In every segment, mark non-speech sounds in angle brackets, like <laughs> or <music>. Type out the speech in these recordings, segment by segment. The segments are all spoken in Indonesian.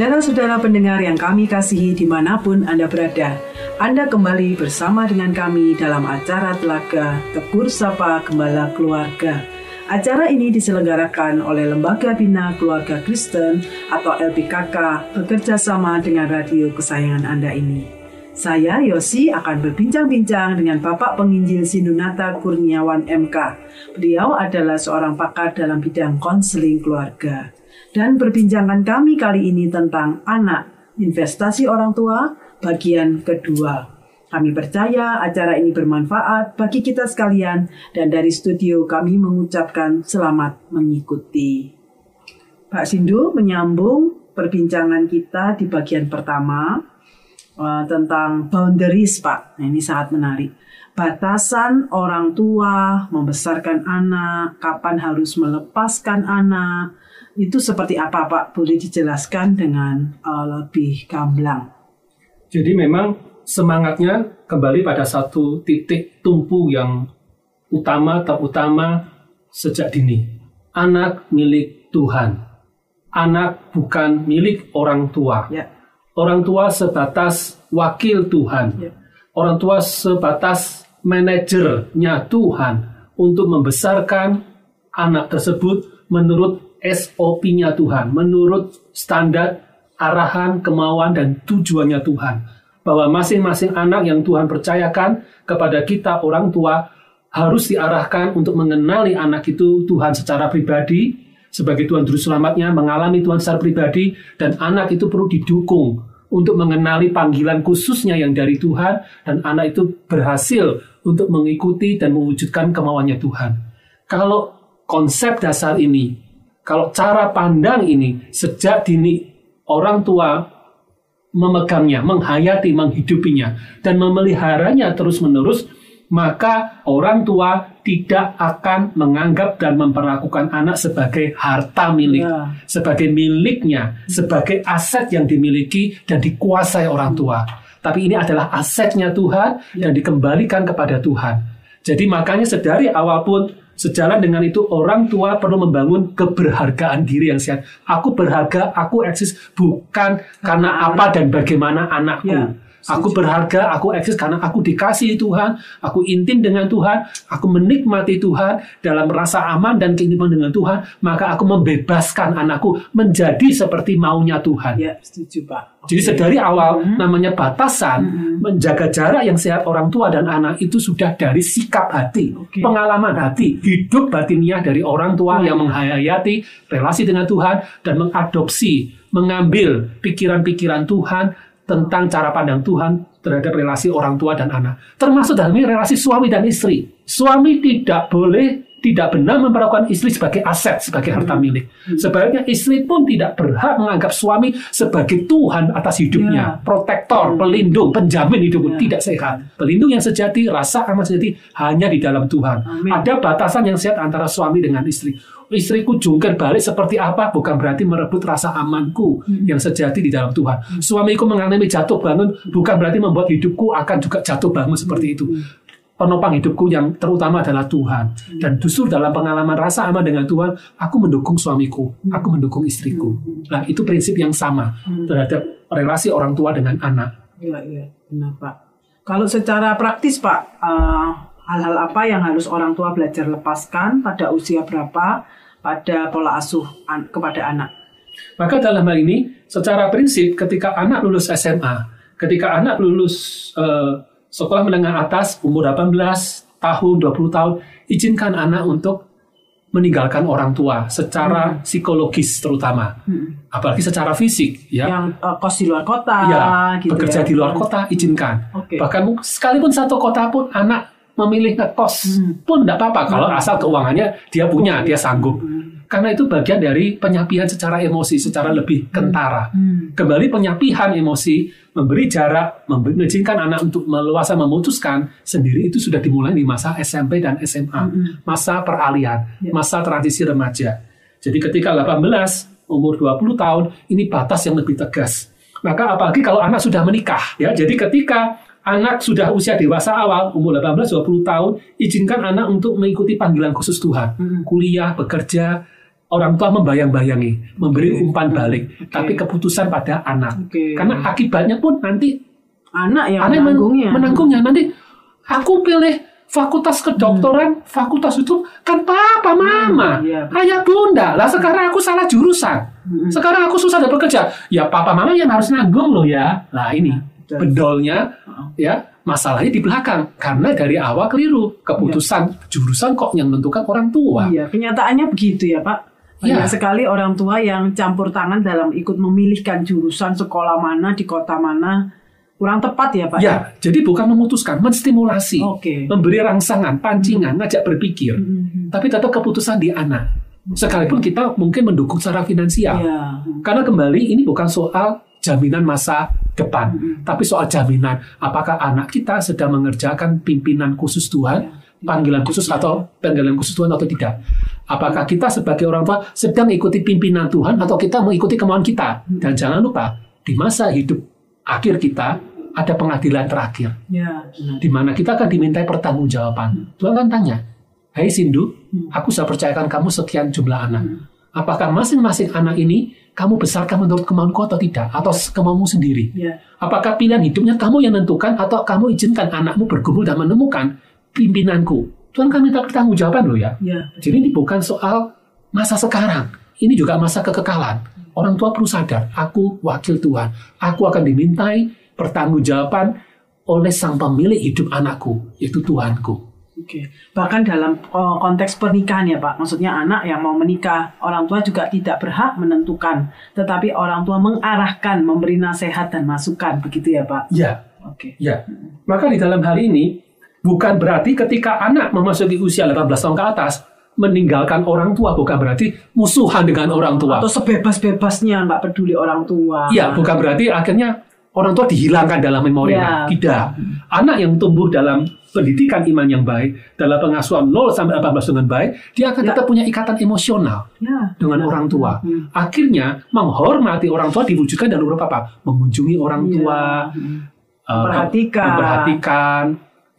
Saudara-saudara pendengar yang kami kasihi di mana pun Anda berada, Anda kembali bersama dengan kami dalam acara Telaga Tegur Sapa Gembala Keluarga. Acara ini diselenggarakan oleh Lembaga Bina Keluarga Kristen atau LPKK bekerja sama dengan radio kesayangan Anda ini. Saya Yosi akan berbincang-bincang dengan Bapak Penginjil Sindunata Kurniawan MK. Beliau adalah seorang pakar dalam bidang konseling keluarga. Dan perbincangan kami kali ini tentang anak, investasi orang tua, bagian kedua. Kami percaya acara ini bermanfaat bagi kita sekalian dan dari studio kami mengucapkan selamat mengikuti. Pak Sindu menyambung perbincangan kita di bagian pertama uh, tentang boundaries Pak. Nah, ini sangat menarik. Batasan orang tua membesarkan anak, kapan harus melepaskan anak, itu seperti apa Pak? Boleh dijelaskan dengan uh, lebih gamblang. Jadi memang semangatnya kembali pada satu titik tumpu yang utama terutama sejak dini. Anak milik Tuhan. Anak bukan milik orang tua. Ya. Orang tua sebatas wakil Tuhan. Ya. Orang tua sebatas manajernya Tuhan untuk membesarkan anak tersebut menurut SOP-nya Tuhan, menurut standar arahan, kemauan, dan tujuannya Tuhan. Bahwa masing-masing anak yang Tuhan percayakan kepada kita orang tua harus diarahkan untuk mengenali anak itu Tuhan secara pribadi, sebagai Tuhan Juru Selamatnya, mengalami Tuhan secara pribadi, dan anak itu perlu didukung untuk mengenali panggilan khususnya yang dari Tuhan, dan anak itu berhasil untuk mengikuti dan mewujudkan kemauannya Tuhan. Kalau konsep dasar ini kalau cara pandang ini sejak dini orang tua memegangnya, menghayati, menghidupinya, dan memeliharanya terus-menerus, maka orang tua tidak akan menganggap dan memperlakukan anak sebagai harta milik, ya. sebagai miliknya, sebagai aset yang dimiliki dan dikuasai orang tua. Tapi ini adalah asetnya Tuhan ya. dan dikembalikan kepada Tuhan. Jadi makanya sedari awal pun Sejalan dengan itu orang tua perlu membangun keberhargaan diri yang sehat. Aku berharga, aku eksis bukan karena apa dan bagaimana anakku. Ya. Aku berharga, aku eksis karena aku dikasih Tuhan, aku intim dengan Tuhan, aku menikmati Tuhan dalam rasa aman dan keintiman dengan Tuhan, maka aku membebaskan anakku menjadi seperti maunya Tuhan. Ya, setuju Pak. Okay. Jadi sedari awal hmm. namanya batasan, hmm. menjaga jarak yang sehat orang tua dan anak itu sudah dari sikap hati, okay. pengalaman hati, hidup batinnya dari orang tua hmm. yang menghayati relasi dengan Tuhan dan mengadopsi, mengambil pikiran-pikiran Tuhan tentang cara pandang Tuhan terhadap relasi orang tua dan anak. Termasuk dalam relasi suami dan istri. Suami tidak boleh tidak benar memperlakukan istri sebagai aset, sebagai harta hmm. milik. Sebaliknya istri pun tidak berhak menganggap suami sebagai Tuhan atas hidupnya, ya. protektor, hmm. pelindung, penjamin hidup ya. tidak sehat. Pelindung yang sejati, rasa aman sejati hanya di dalam Tuhan. Amin. Ada batasan yang sehat antara suami dengan istri istriku jungkir balik seperti apa bukan berarti merebut rasa amanku hmm. yang sejati di dalam Tuhan. Suamiku mengalami jatuh bangun bukan berarti membuat hidupku akan juga jatuh bangun seperti itu. Penopang hidupku yang terutama adalah Tuhan. Hmm. Dan justru dalam pengalaman rasa aman dengan Tuhan, aku mendukung suamiku, hmm. aku mendukung istriku. Hmm. Nah, itu prinsip yang sama hmm. terhadap relasi orang tua dengan anak. Iya, iya, benar Pak. Kalau secara praktis Pak, uh, hal-hal apa yang harus orang tua belajar lepaskan pada usia berapa pada pola asuh an kepada anak. Maka dalam hal ini, secara prinsip ketika anak lulus SMA, ketika anak lulus uh, sekolah menengah atas umur 18 tahun, 20 tahun, izinkan anak untuk meninggalkan orang tua secara hmm. psikologis terutama, hmm. apalagi secara fisik, ya. Yang uh, kos di luar kota, ya, gitu bekerja ya. di luar kota, izinkan. Okay. Bahkan sekalipun satu kota pun anak memilih ngekos hmm. pun tidak apa-apa kalau hmm. asal keuangannya dia punya, dia sanggup. Hmm. Karena itu bagian dari penyapian secara emosi, secara lebih hmm. kentara. Hmm. Kembali penyapian emosi, memberi jarak, mengizinkan anak untuk meluasa memutuskan sendiri itu sudah dimulai di masa SMP dan SMA, hmm. masa peralihan, ya. masa transisi remaja. Jadi ketika 18 umur 20 tahun ini batas yang lebih tegas. Maka apalagi kalau anak sudah menikah ya. Jadi ketika anak sudah usia dewasa awal, umur 18-20 tahun, izinkan anak untuk mengikuti panggilan khusus Tuhan. Hmm. Kuliah, bekerja, orang tua membayang-bayangi, memberi umpan balik, Oke. tapi keputusan pada anak. Oke. Karena akibatnya pun nanti anak yang anak men- menanggungnya. menanggungnya. Nanti aku pilih fakultas kedokteran, fakultas itu kan papa, mama, Hmm, iya. ayah, bunda. Lah sekarang aku salah jurusan. Hmm. Sekarang aku susah dapat kerja. Ya papa, mama yang harus nanggung loh ya. Lah ini Betul. bedolnya ya masalahnya di belakang karena dari awal keliru keputusan jurusan kok yang menentukan orang tua. Iya, kenyataannya begitu ya Pak. Banyak Iya. sekali orang tua yang campur tangan dalam ikut memilihkan jurusan sekolah mana di kota mana. Kurang tepat ya Pak? Ya, jadi bukan memutuskan, menstimulasi, Oke. memberi rangsangan, pancingan, ngajak berpikir. Mhm. Tapi tetap keputusan di anak. Sekalipun kita mungkin mendukung secara finansial. Iya. Karena kembali ini bukan soal jaminan masa depan, Mhm. tapi soal jaminan apakah anak kita sedang mengerjakan pimpinan khusus Tuhan, panggilan khusus atau panggilan khusus Tuhan atau tidak. Apakah kita sebagai orang tua sedang ikuti pimpinan Tuhan atau kita mengikuti kemauan kita? Dan jangan lupa di masa hidup akhir kita ada pengadilan terakhir Ya, di mana kita akan dimintai pertanggungjawaban. Tuhan kan tanya, Hai Sindu, aku sudah percayakan kamu sekian jumlah anak. Apakah masing-masing anak ini kamu besarkan menurut kemauanku atau tidak? Atau kemauanmu sendiri? Ya. Apakah pilihan hidupnya kamu yang menentukan atau kamu izinkan anakmu bergumul dan menemukan pimpinanku? Tuhan kan minta pertanggungjawaban loh ya. Ya. Jadi ini bukan soal masa sekarang. Ini juga masa kekekalan. Orang tua perlu sadar, aku wakil Tuhan. Aku akan dimintai pertanggungjawaban oleh sang pemilik hidup anakku, yaitu Tuhanku. Oke. Bahkan dalam oh, konteks pernikahan ya Pak, maksudnya anak yang mau menikah, orang tua juga tidak berhak menentukan, tetapi orang tua mengarahkan, memberi nasihat dan masukan, begitu ya Pak? Ya, Oke. ya. Maka di dalam hal ini, bukan berarti ketika anak memasuki usia 18 tahun ke atas, meninggalkan orang tua, bukan berarti musuhan dengan orang tua. Atau sebebas-bebasnya nggak peduli orang tua. Iya, bukan berarti akhirnya orang tua dihilangkan dalam memori Ya. Tidak. Anak yang tumbuh dalam pendidikan iman yang baik, dalam pengasuhan 0 sampai 18 dengan baik, dia akan Ya. tetap punya ikatan emosional Ya, dengan benar. orang tua. Hmm. Akhirnya menghormati orang tua diwujudkan dalam beberapa apa? Mengunjungi orang Iya. tua, Hmm. uh, Memperhatikan. memperhatikan,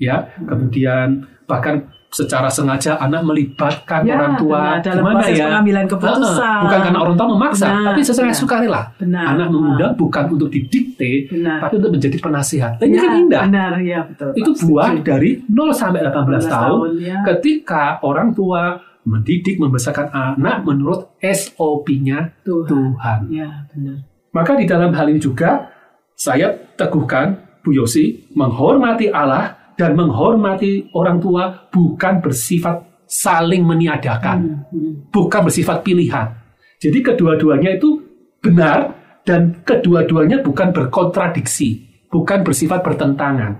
ya, kemudian bahkan secara sengaja anak melibatkan Ya, orang tua benar. Dalam Gimana proses ya? pengambilan keputusan. Ah, bukan karena orang tua memaksa Benar, tapi benar. sukarela Benar. anak mengundang bukan untuk didikte Benar. tapi untuk menjadi penasihat Nah, ini Ya, kan indah Benar, ya betul. itu buah dari 0 sampai 18 tahun ya. ketika orang tua mendidik membesarkan anak menurut SOP-nya Tuhan. Tuhan Ya, benar. maka di dalam hal ini juga saya teguhkan Bu Yosi menghormati Allah dan menghormati orang tua bukan bersifat saling meniadakan, Hmm, hmm. bukan bersifat pilihan. Jadi kedua-duanya itu benar dan kedua-duanya bukan berkontradiksi, bukan bersifat bertentangan.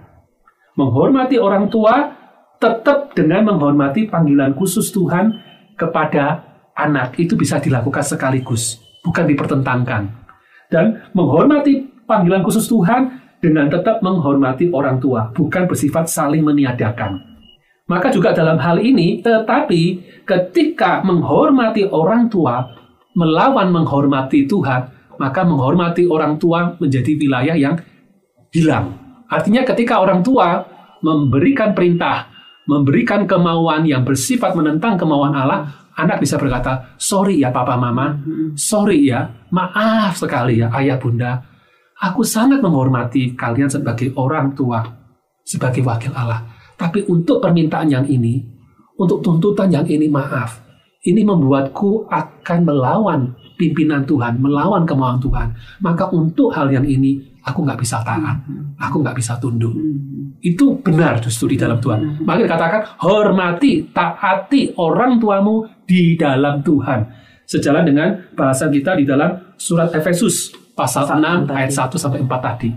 Menghormati orang tua tetap dengan menghormati panggilan khusus Tuhan kepada anak itu bisa dilakukan sekaligus, bukan dipertentangkan. Dan menghormati panggilan khusus Tuhan dengan tetap menghormati orang tua, bukan bersifat saling meniadakan. Maka juga dalam hal ini, tetapi ketika menghormati orang tua melawan menghormati Tuhan, maka menghormati orang tua menjadi wilayah yang hilang. Artinya ketika orang tua memberikan perintah, memberikan kemauan yang bersifat menentang kemauan Allah, anak bisa berkata, sorry ya papa mama, sorry ya, maaf sekali ya ayah bunda, aku sangat menghormati kalian sebagai orang tua, sebagai wakil Allah. Tapi untuk permintaan yang ini, untuk tuntutan yang ini maaf, ini membuatku akan melawan pimpinan Tuhan, melawan kemauan Tuhan. Maka untuk hal yang ini, aku nggak bisa taat, aku nggak bisa tunduk. Itu benar justru di dalam Tuhan. Maka dikatakan, hormati, taati orang tuamu di dalam Tuhan. Sejalan dengan bahasan kita di dalam surat Efesus pasal Pasal 6 tadi. ayat 1 sampai 4 tadi.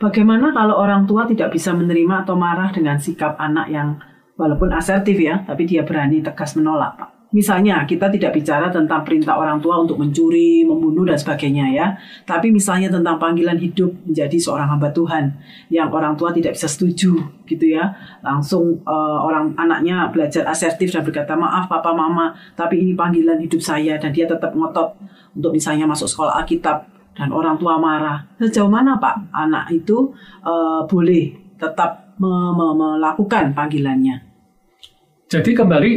Bagaimana kalau orang tua tidak bisa menerima atau marah dengan sikap anak yang walaupun asertif ya, tapi dia berani tegas menolak, Pak? Misalnya, kita tidak bicara tentang perintah orang tua untuk mencuri, membunuh, dan sebagainya ya. Tapi misalnya tentang panggilan hidup menjadi seorang hamba Tuhan yang orang tua tidak bisa setuju gitu ya. Langsung eh, orang anaknya belajar asertif dan berkata, maaf papa mama, tapi ini panggilan hidup saya. Dan dia tetap ngotot untuk misalnya masuk sekolah Alkitab dan orang tua marah. Sejauh mana Pak anak itu eh, boleh tetap me- me- melakukan panggilannya? Jadi kembali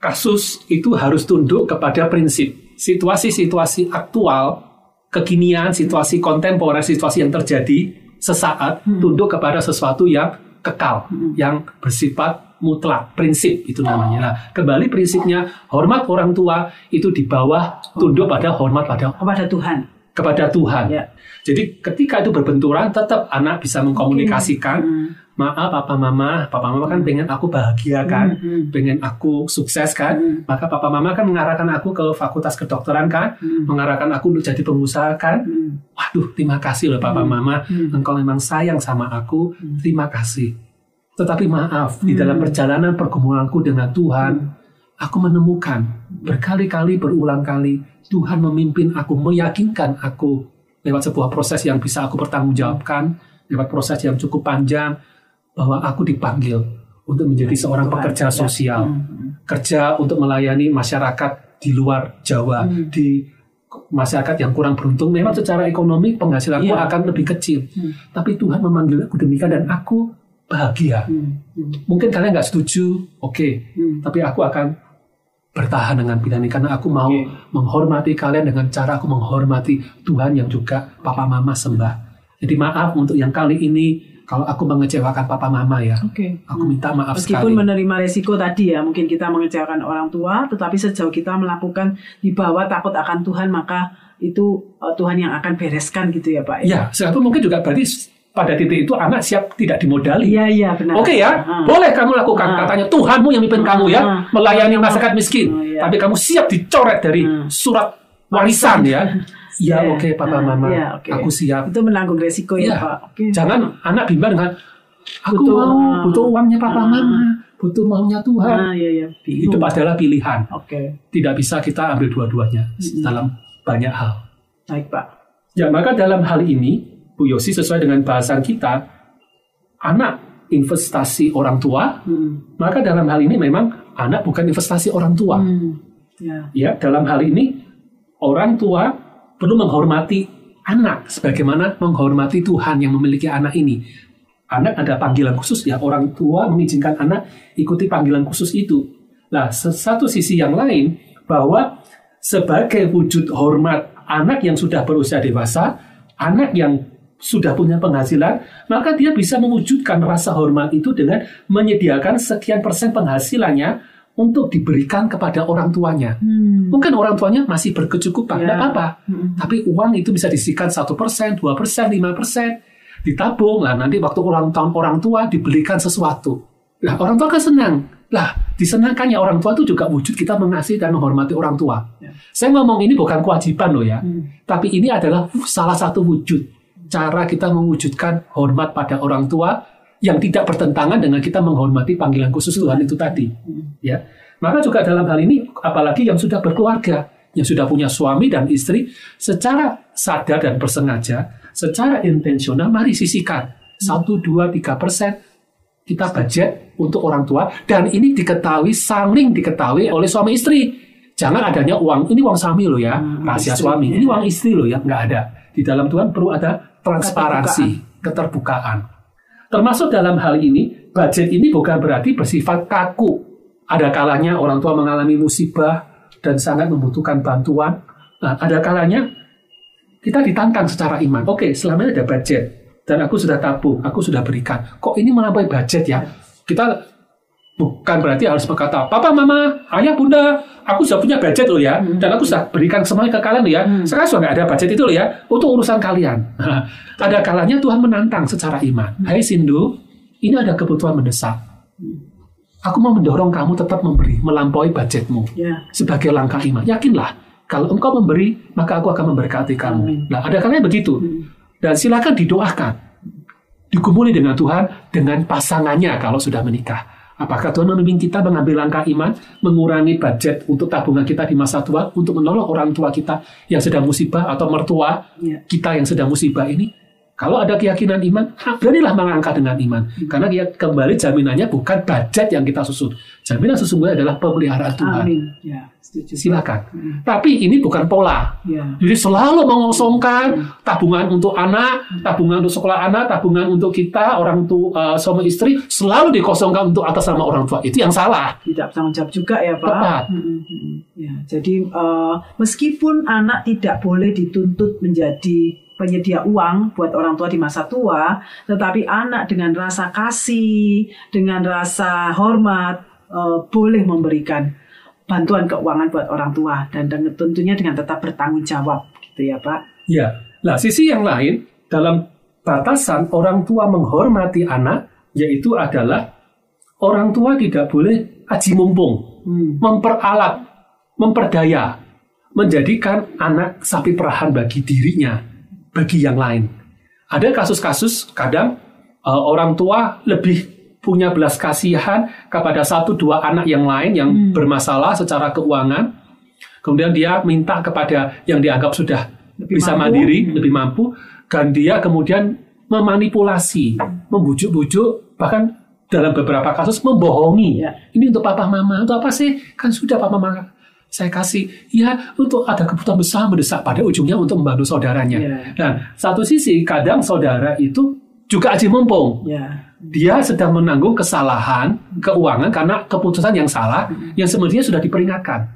kasus itu harus tunduk kepada prinsip. Situasi-situasi aktual, kekinian, situasi kontemporer, situasi yang terjadi sesaat Hmm. tunduk kepada sesuatu yang kekal, yang bersifat mutlak, prinsip itu namanya. Nah, kembali prinsipnya hormat orang tua itu di bawah tunduk pada hormat pada Kepada Tuhan. Kepada Tuhan. Ya. Jadi ketika itu berbenturan, tetap anak bisa mengkomunikasikan, Hmm. maaf papa mama, papa mama kan pengen aku bahagia kan, Hmm. pengen aku sukses kan, Hmm. maka papa mama kan mengarahkan aku ke fakultas kedokteran kan, Hmm. mengarahkan aku untuk jadi pengusaha kan. Hmm. Waduh, terima kasih loh papa mama, Hmm. engkau memang sayang sama aku, Hmm. terima kasih. Tetapi maaf, di Hmm. dalam perjalanan pergumulanku dengan Tuhan, aku menemukan berkali-kali berulang kali Tuhan memimpin aku, meyakinkan aku lewat sebuah proses yang bisa aku pertanggungjawabkan, lewat proses yang cukup panjang bahwa aku dipanggil untuk menjadi seorang pekerja Ya. sosial, Hmm. kerja untuk melayani masyarakat di luar Jawa, Hmm. di masyarakat yang kurang beruntung. Memang secara ekonomi penghasilanku Iya. akan lebih kecil, Hmm. tapi Tuhan memanggil aku demikian dan aku bahagia. Hmm. Hmm. Mungkin kalian nggak setuju, oke, Hmm. tapi aku akan bertahan dengan pilihan ini karena aku mau Oke. menghormati kalian dengan cara aku menghormati Tuhan yang juga papa mama sembah. Jadi maaf untuk yang kali ini kalau aku mengecewakan papa mama ya. Oke. Aku minta maaf Meskipun sekali. menerima resiko tadi ya, mungkin kita mengecewakan orang tua, tetapi sejauh kita melakukan di bawah takut akan Tuhan, maka itu uh, Tuhan yang akan bereskan gitu ya Pak. Ya, sekalipun mungkin juga berarti pada titik itu anak siap tidak dimodali. Iya, iya benar. Oke ya, Ah. boleh kamu lakukan. Ah. Katanya Tuhanmu yang mimpin kamu ya, Ah. melayani masyarakat miskin. Oh, iya. Tapi kamu siap dicoret dari Ah. surat warisan ya. <laughs> Ya Iya. oke papa Ah, mama, iya, oke. aku siap. Itu menanggung resiko ya, Iya. Pak. Oke. Jangan anak bimbang dengan aku Butuh, mau ah. butuh uangnya papa Ah. mama, butuh maunya Tuhan. Ah, iya, iya. Itu adalah pilihan. Oke. Tidak bisa kita ambil dua-duanya dalam banyak hal. Baik, Pak. Ya, maka dalam hal ini, Bu Yosi sesuai dengan bahasan kita, anak investasi orang tua, Hmm. maka dalam hal ini memang anak bukan investasi orang tua. Hmm. Ya. Ya, dalam hal ini orang tua perlu menghormati anak sebagaimana menghormati Tuhan yang memiliki anak ini. Anak ada panggilan khusus ya, orang tua mengizinkan anak ikuti panggilan khusus itu. Nah, satu sisi yang lain bahwa sebagai wujud hormat anak yang sudah berusia dewasa, anak yang sudah punya penghasilan, maka dia bisa mewujudkan rasa hormat itu dengan menyediakan sekian persen penghasilannya untuk diberikan kepada orang tuanya. Hmm. Mungkin orang tuanya masih berkecukupan, Ya. tidak apa-apa. Hmm. Tapi uang itu bisa disisikan satu persen, dua persen, lima persen, ditabung lah. Nanti waktu ulang tahun orang tua dibelikan sesuatu. Lah orang tua kan senang. Lah disenangkannya orang tua itu juga wujud kita mengasihi dan menghormati orang tua. Ya. Saya ngomong ini bukan kewajiban loh ya, Hmm. tapi ini adalah salah satu wujud cara kita mewujudkan hormat pada orang tua yang tidak bertentangan dengan kita menghormati panggilan khusus Tuhan itu tadi. Ya, maka juga dalam hal ini, apalagi yang sudah berkeluarga, yang sudah punya suami dan istri, secara sadar dan bersengaja, secara intensional, mari sisihkan satu, dua, tiga persen kita budget untuk orang tua dan ini diketahui saling diketahui oleh suami istri. Jangan adanya uang ini uang suami loh ya, Hmm, rahasia istri, suami. Ini uang istri loh ya, nggak ada. Di dalam Tuhan perlu ada transparansi, keterbukaan. Termasuk dalam hal ini, budget ini bukan berarti bersifat kaku. Ada kalanya orang tua mengalami musibah dan sangat membutuhkan bantuan. Nah, ada kalanya kita ditantang secara iman. Oke, selama ini ada budget dan aku sudah tabung, aku sudah berikan. Kok ini melampaui budget ya? Kita bukan berarti harus berkata, Papa, Mama, Ayah, Bunda, aku sudah punya budget loh ya, dan aku sudah berikan semuanya ke kalian loh ya. Sekarang sudah nggak ada budget itu loh ya, untuk urusan kalian. <laughs> ada kalanya Tuhan menantang secara iman. Hai Sindu, ini ada kebutuhan mendesak. Aku mau mendorong kamu tetap memberi, melampaui budgetmu Ya. sebagai langkah iman. Yakinlah, kalau engkau memberi, maka aku akan memberkati kamu. Amin. Nah, ada kalanya begitu. Dan silakan didoakan. Digumuli dengan Tuhan, dengan pasangannya kalau sudah menikah. Apakah Tuhan memimpin kita mengambil langkah iman, mengurangi budget untuk tabungan kita di masa tua, untuk menolong orang tua kita yang sedang musibah atau mertua Ya. kita yang sedang musibah ini? Kalau ada keyakinan iman, ah, beranilah melangkah dengan iman. Karena dia kembali jaminannya bukan budget yang kita susun. Jaminan sesungguhnya adalah pemeliharaan Tuhan. Amin. Ya, setuju. Silakan. Hmm. Tapi ini bukan pola. Ya. Jadi selalu mengosongkan tabungan untuk anak, tabungan untuk sekolah anak, tabungan untuk kita, orang tua, uh, suami istri, selalu dikosongkan untuk atas nama orang tua. Itu yang salah. Tidak bertanggung jawab juga ya Pak. Tepat. Hmm, hmm, hmm. Ya, jadi eh, meskipun anak tidak boleh dituntut menjadi penyedia uang buat orang tua di masa tua, tetapi anak dengan rasa kasih, dengan rasa hormat eh, boleh memberikan bantuan keuangan buat orang tua dan dengan- tentunya dengan tetap bertanggung jawab gitu ya Pak. Ya. Nah, sisi yang lain dalam batasan orang tua menghormati anak yaitu adalah orang tua tidak boleh aji mumpung, Hmm. memperalat, memperdaya, menjadikan anak sapi perahan bagi dirinya, bagi yang lain. Ada kasus-kasus kadang eh, orang tua lebih punya belas kasihan kepada satu dua anak yang lain yang bermasalah secara keuangan. Kemudian dia minta kepada yang dianggap sudah Lebih bisa mampu. mandiri, Hmm. lebih mampu, dan dia kemudian memanipulasi, membujuk-bujuk, bahkan dalam beberapa kasus membohongi. Ya. Ini untuk papa mama, untuk apa sih? Kan sudah papa mama saya kasih. Ya, untuk ada kebutuhan besar mendesak pada ujungnya untuk membantu saudaranya. Ya. Dan satu sisi kadang saudara itu juga aji mumpung. Ya. Dia sedang menanggung kesalahan keuangan karena keputusan yang salah yang semestinya sudah diperingatkan.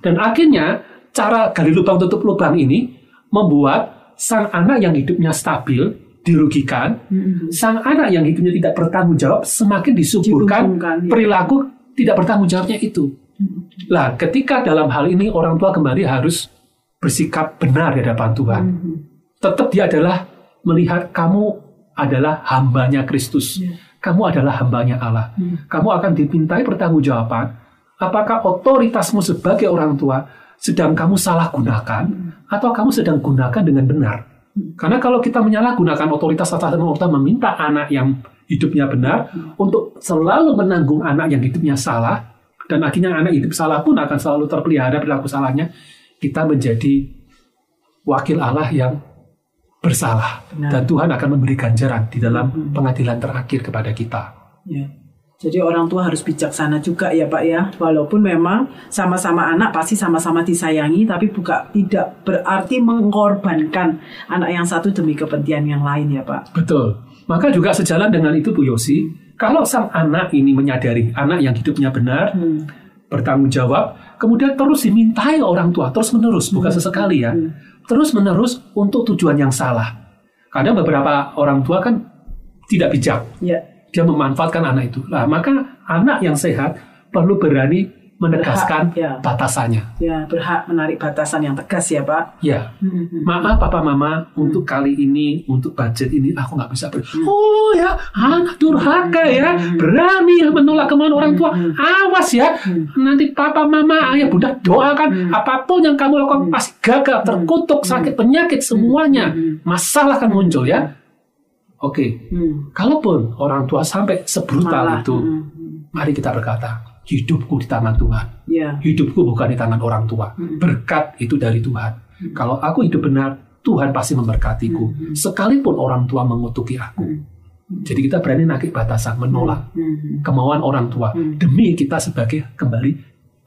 Dan akhirnya cara gali lubang tutup lubang ini membuat sang anak yang hidupnya stabil dirugikan, Hmm. sang anak yang hidupnya tidak bertanggung jawab semakin disuburkan Dihubungkan, ya. perilaku tidak bertanggung jawabnya itu. Lah, ketika dalam hal ini orang tua kembali harus bersikap benar di hadapan Tuhan. Hmm. Tetap dia adalah melihat kamu adalah hambanya Kristus. Ya. Kamu adalah hambanya Allah. Hmm. Kamu akan dimintai pertanggungjawaban. Apakah otoritasmu sebagai orang tua sedang kamu salah gunakan atau kamu sedang gunakan dengan benar? Karena kalau kita menyalahgunakan otoritas atas nama kita meminta anak yang hidupnya benar untuk selalu menanggung anak yang hidupnya salah dan akhirnya anak hidup salah pun akan selalu terpelihara perilaku salahnya, kita menjadi wakil Allah yang bersalah Benar. dan Tuhan akan memberi ganjaran di dalam pengadilan terakhir kepada kita. Ya. Jadi orang tua harus bijaksana juga ya Pak ya. Walaupun memang sama-sama anak pasti sama-sama disayangi, tapi bukan tidak berarti mengorbankan anak yang satu demi kepentingan yang lain ya Pak. Betul. Maka juga sejalan dengan itu Bu Yosi, kalau sang anak ini menyadari anak yang hidupnya benar, Hmm. bertanggung jawab, kemudian terus dimintai orang tua terus menerus, bukan sesekali ya, Hmm. terus menerus untuk tujuan yang salah. Kadang beberapa orang tua kan tidak bijak, Ya. dia memanfaatkan anak itu. Nah, maka anak yang sehat perlu berani menegaskan Berhak, ya. batasannya. Ya, berhak menarik batasan yang tegas ya Pak. Ya, Hmm, hmm, maaf papa mama untuk kali ini untuk budget ini aku nggak bisa ber oh ya. Anak durhaka ya. berani menolak kemauan orang tua. awas ya. Nanti papa mama ayah bunda doakan. Apa pun yang kamu lakukan pasti gagal terkutuk sakit penyakit semuanya. Masalah akan muncul ya. Oke. Hmm. kalaupun orang tua sampai sebrutal Malah, itu hmm, hmm. mari kita berkata hidupku di tangan Tuhan Ya. hidupku bukan di tangan orang tua. Berkat itu dari Tuhan. Kalau aku hidup benar, Tuhan pasti memberkatiku. Sekalipun orang tua mengutuki aku. Jadi kita berani naik batasan, menolak Hmm. kemauan orang tua. Demi kita sebagai kembali,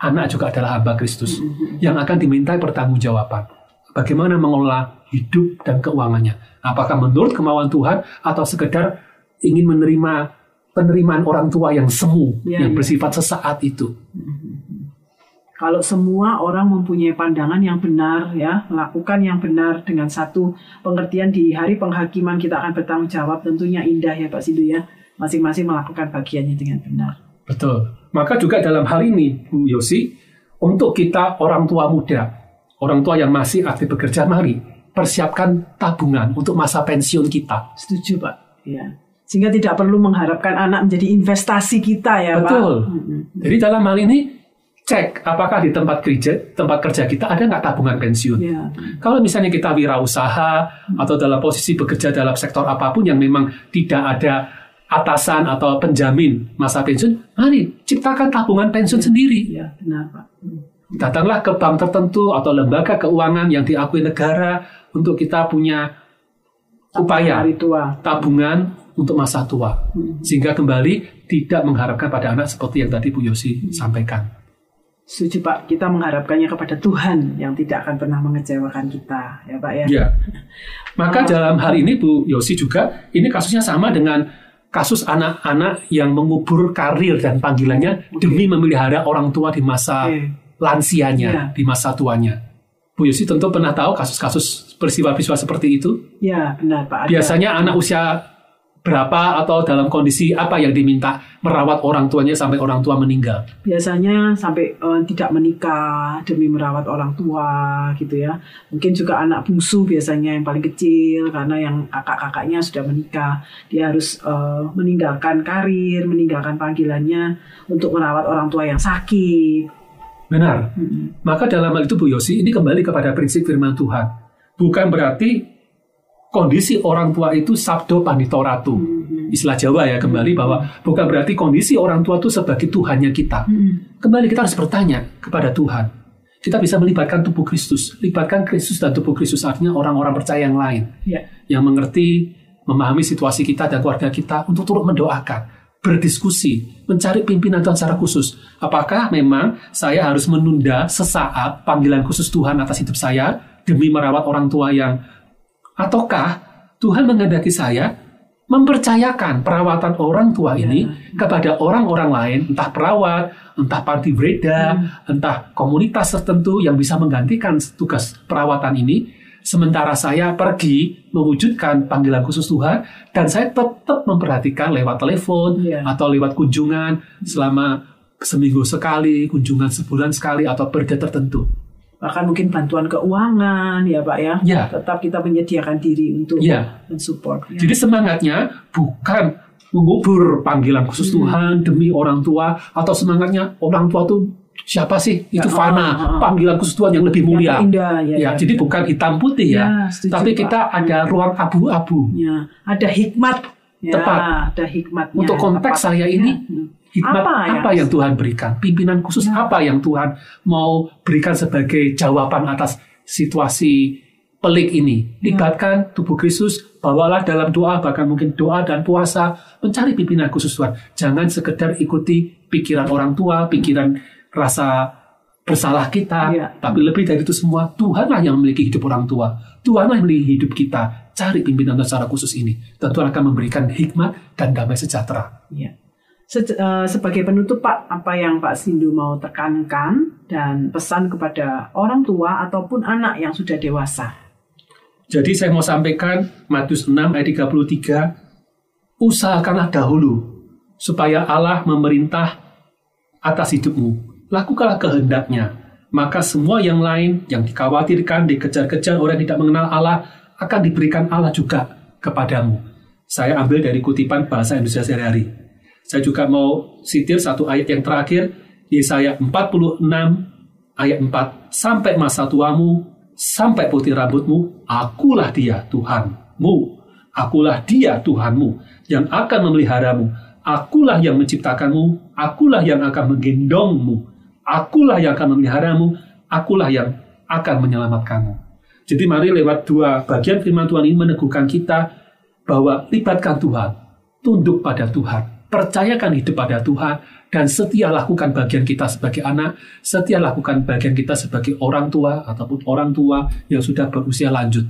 anak juga adalah hamba Kristus. Yang akan dimintai pertanggungjawaban. Bagaimana mengelola hidup dan keuangannya. Apakah menurut kemauan Tuhan atau sekedar ingin menerima penerimaan orang tua yang semu, Ya, yang ya. bersifat sesaat itu. Kalau semua orang mempunyai pandangan yang benar ya, melakukan yang benar dengan satu pengertian di hari penghakiman kita akan bertanggung jawab tentunya indah ya Pak Sindu ya. Masing-masing melakukan bagiannya dengan benar. Betul. Maka juga dalam hal ini, Bu Yosi, untuk kita orang tua muda, orang tua yang masih aktif bekerja, mari persiapkan tabungan untuk masa pensiun kita. Setuju Pak. Ya. Sehingga tidak perlu mengharapkan anak menjadi investasi kita ya Pak. Betul. Mm-mm. Jadi dalam hal ini, cek apakah di tempat kerja tempat kerja kita ada nggak tabungan pensiun. Ya. Kalau misalnya kita wirausaha atau dalam posisi bekerja dalam sektor apa pun yang memang tidak ada atasan atau penjamin masa pensiun, mari ciptakan tabungan pensiun sendiri. Ya, benar Pak. Mm. datanglah ke bank tertentu atau lembaga keuangan yang diakui negara untuk kita punya upaya tabungan untuk masa tua sehingga kembali tidak mengharapkan pada anak seperti yang tadi Bu Yosi sampaikan. Setuju Pak, kita mengharapkannya kepada Tuhan yang tidak akan pernah mengecewakan kita, ya Pak ya. Ya. <laughs> Maka dalam hal ini Bu Yosi juga ini kasusnya sama dengan kasus anak-anak yang mengubur karir dan panggilannya demi memelihara orang tua di masa Oke. lansianya, Ya. di masa tuanya. Bu Yosi tentu pernah tahu kasus-kasus peristiwa-peristiwa seperti itu. Ya benar Pak. Biasanya anak usia berapa atau dalam kondisi apa yang diminta merawat orang tuanya sampai orang tua meninggal. biasanya sampai eh, tidak menikah demi merawat orang tua gitu ya. Mungkin juga anak bungsu biasanya yang paling kecil karena yang kakak-kakaknya sudah menikah, dia harus eh, meninggalkan karir, meninggalkan panggilannya untuk merawat orang tua yang sakit. Benar. Maka dalam hal itu Bu Yosi ini kembali kepada prinsip firman Tuhan. Bukan berarti kondisi orang tua itu sabdo panitoratu. Istilah Jawa ya kembali bahwa bukan berarti kondisi orang tua itu sebagai Tuhannya kita. Kembali kita harus bertanya kepada Tuhan. Kita bisa melibatkan tubuh Kristus. Libatkan Kristus dan tubuh Kristus artinya orang-orang percaya yang lain. Ya, Yang mengerti, memahami situasi kita dan keluarga kita untuk turut mendoakan. Berdiskusi, mencari pimpinan Tuhan secara khusus. Apakah memang saya harus menunda sesaat panggilan khusus Tuhan atas hidup saya demi merawat orang tua yang ataukah Tuhan menghendaki saya mempercayakan perawatan orang tua ini kepada orang-orang lain, entah perawat, entah panti breda, entah komunitas tertentu yang bisa menggantikan tugas perawatan ini, sementara saya pergi mewujudkan panggilan khusus Tuhan dan saya tetap memperhatikan lewat telepon Iya. atau lewat kunjungan selama seminggu sekali, kunjungan sebulan sekali atau periode tertentu. Bahkan mungkin bantuan keuangan ya Pak ya. Ya. Tetap kita menyediakan diri untuk Ya. mensupport. Ya. Jadi semangatnya bukan mengubur panggilan khusus Tuhan demi orang tua atau semangatnya orang tua tuh siapa sih? Itu Ya, fana, ah, ah, ah. panggilan khusus Tuhan yang lebih Yang mulia. indah ya. Ya, ya. jadi bukan hitam putih ya, Ya, setuju, tapi Pak. kita ada ruang abu-abu. Ya, ada hikmat. Ya, Tepat. ada hikmatnya. Untuk konteks Tepat. saya ini, Ya. Hikmat Apa apa, yang- Tuhan berikan? Pimpinan khusus apa yang Tuhan mau berikan sebagai jawaban atas situasi pelik ini? Libatkan tubuh Kristus, bawalah dalam doa, bahkan mungkin doa dan puasa, mencari pimpinan khusus Tuhan. Jangan sekedar ikuti pikiran orang tua, pikiran rasa bersalah kita, Iya. tapi lebih dari itu semua, Tuhanlah yang memiliki hidup orang tua. Tuhanlah yang memiliki hidup kita. Cari pimpinan secara khusus ini. Dan Tuhan akan memberikan hikmat dan damai sejahtera. Ya. Se- eh, sebagai penutup Pak, apa yang Pak Sindu mau tekankan dan pesan kepada orang tua ataupun anak yang sudah dewasa? Jadi saya mau sampaikan Matius 6 ayat 33, usahakanlah dahulu supaya Allah memerintah atas hidupmu. Lakukanlah kehendaknya. Maka semua yang lain yang dikhawatirkan, dikejar-kejar orang tidak mengenal Allah akan diberikan Allah juga kepadamu. Saya ambil dari kutipan bahasa Indonesia sehari-hari. Saya juga mau sitir satu ayat yang terakhir, Yesaya 46 ayat 4. Sampai masa tuamu, sampai putih rambutmu, akulah dia Tuhanmu. Akulah dia Tuhanmu yang akan memeliharamu. Akulah yang menciptakanmu, akulah yang akan menggendongmu. Akulah yang akan memeliharamu, akulah yang akan menyelamatkanmu. Jadi mari lewat dua bagian firman Tuhan ini meneguhkan kita bahwa libatkan Tuhan, tunduk pada Tuhan, percayakan hidup pada Tuhan, dan setia lakukan bagian kita sebagai anak, setia lakukan bagian kita sebagai orang tua ataupun orang tua yang sudah berusia lanjut.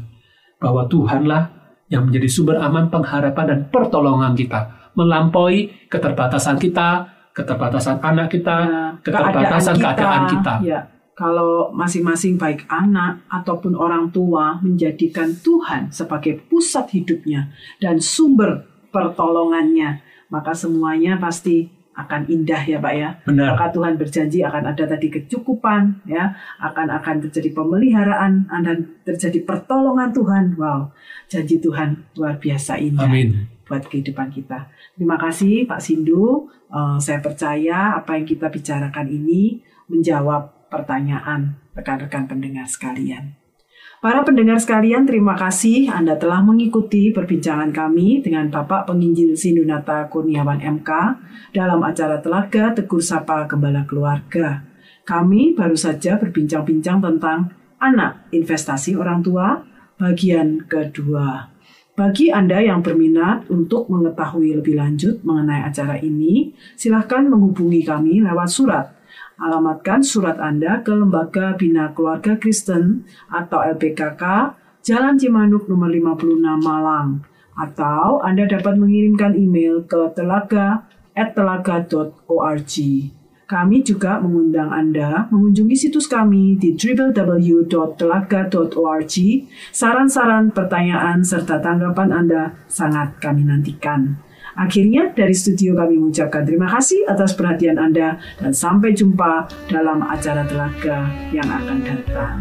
Bahwa Tuhanlah yang menjadi sumber aman pengharapan dan pertolongan kita, melampaui keterbatasan kita, keterbatasan anak kita, Ya, keterbatasan keadaan kita. Ya, kalau masing-masing baik anak ataupun orang tua menjadikan Tuhan sebagai pusat hidupnya dan sumber pertolongannya, maka semuanya pasti akan indah ya Pak ya. Benar. Maka Tuhan berjanji akan ada tadi kecukupan ya, akan akan terjadi pemeliharaan dan terjadi pertolongan Tuhan. Wow, janji Tuhan luar biasa indah Amin. buat kehidupan kita. Terima kasih Pak Sindu. Eh, saya percaya apa yang kita bicarakan ini menjawab pertanyaan rekan-rekan pendengar sekalian. Para pendengar sekalian, terima kasih Anda telah mengikuti perbincangan kami dengan Bapak Penginjil Sindunata Kurniawan MK dalam acara Telaga Tegur Sapa Gembala Keluarga. Kami baru saja berbincang-bincang tentang anak investasi orang tua bagian kedua. Bagi Anda yang berminat untuk mengetahui lebih lanjut mengenai acara ini, silahkan menghubungi kami lewat surat. Alamatkan surat Anda ke Lembaga Bina Keluarga Kristen atau LPKK, Jalan Cimanuk nomor 56 Malang. Atau Anda dapat mengirimkan email ke telaga@telaga.org. Kami juga mengundang Anda mengunjungi situs kami di www.telaga.org. Saran-saran, pertanyaan, serta tanggapan Anda sangat kami nantikan. Akhirnya dari studio kami mengucapkan terima kasih atas perhatian Anda dan sampai jumpa dalam acara Telaga yang akan datang.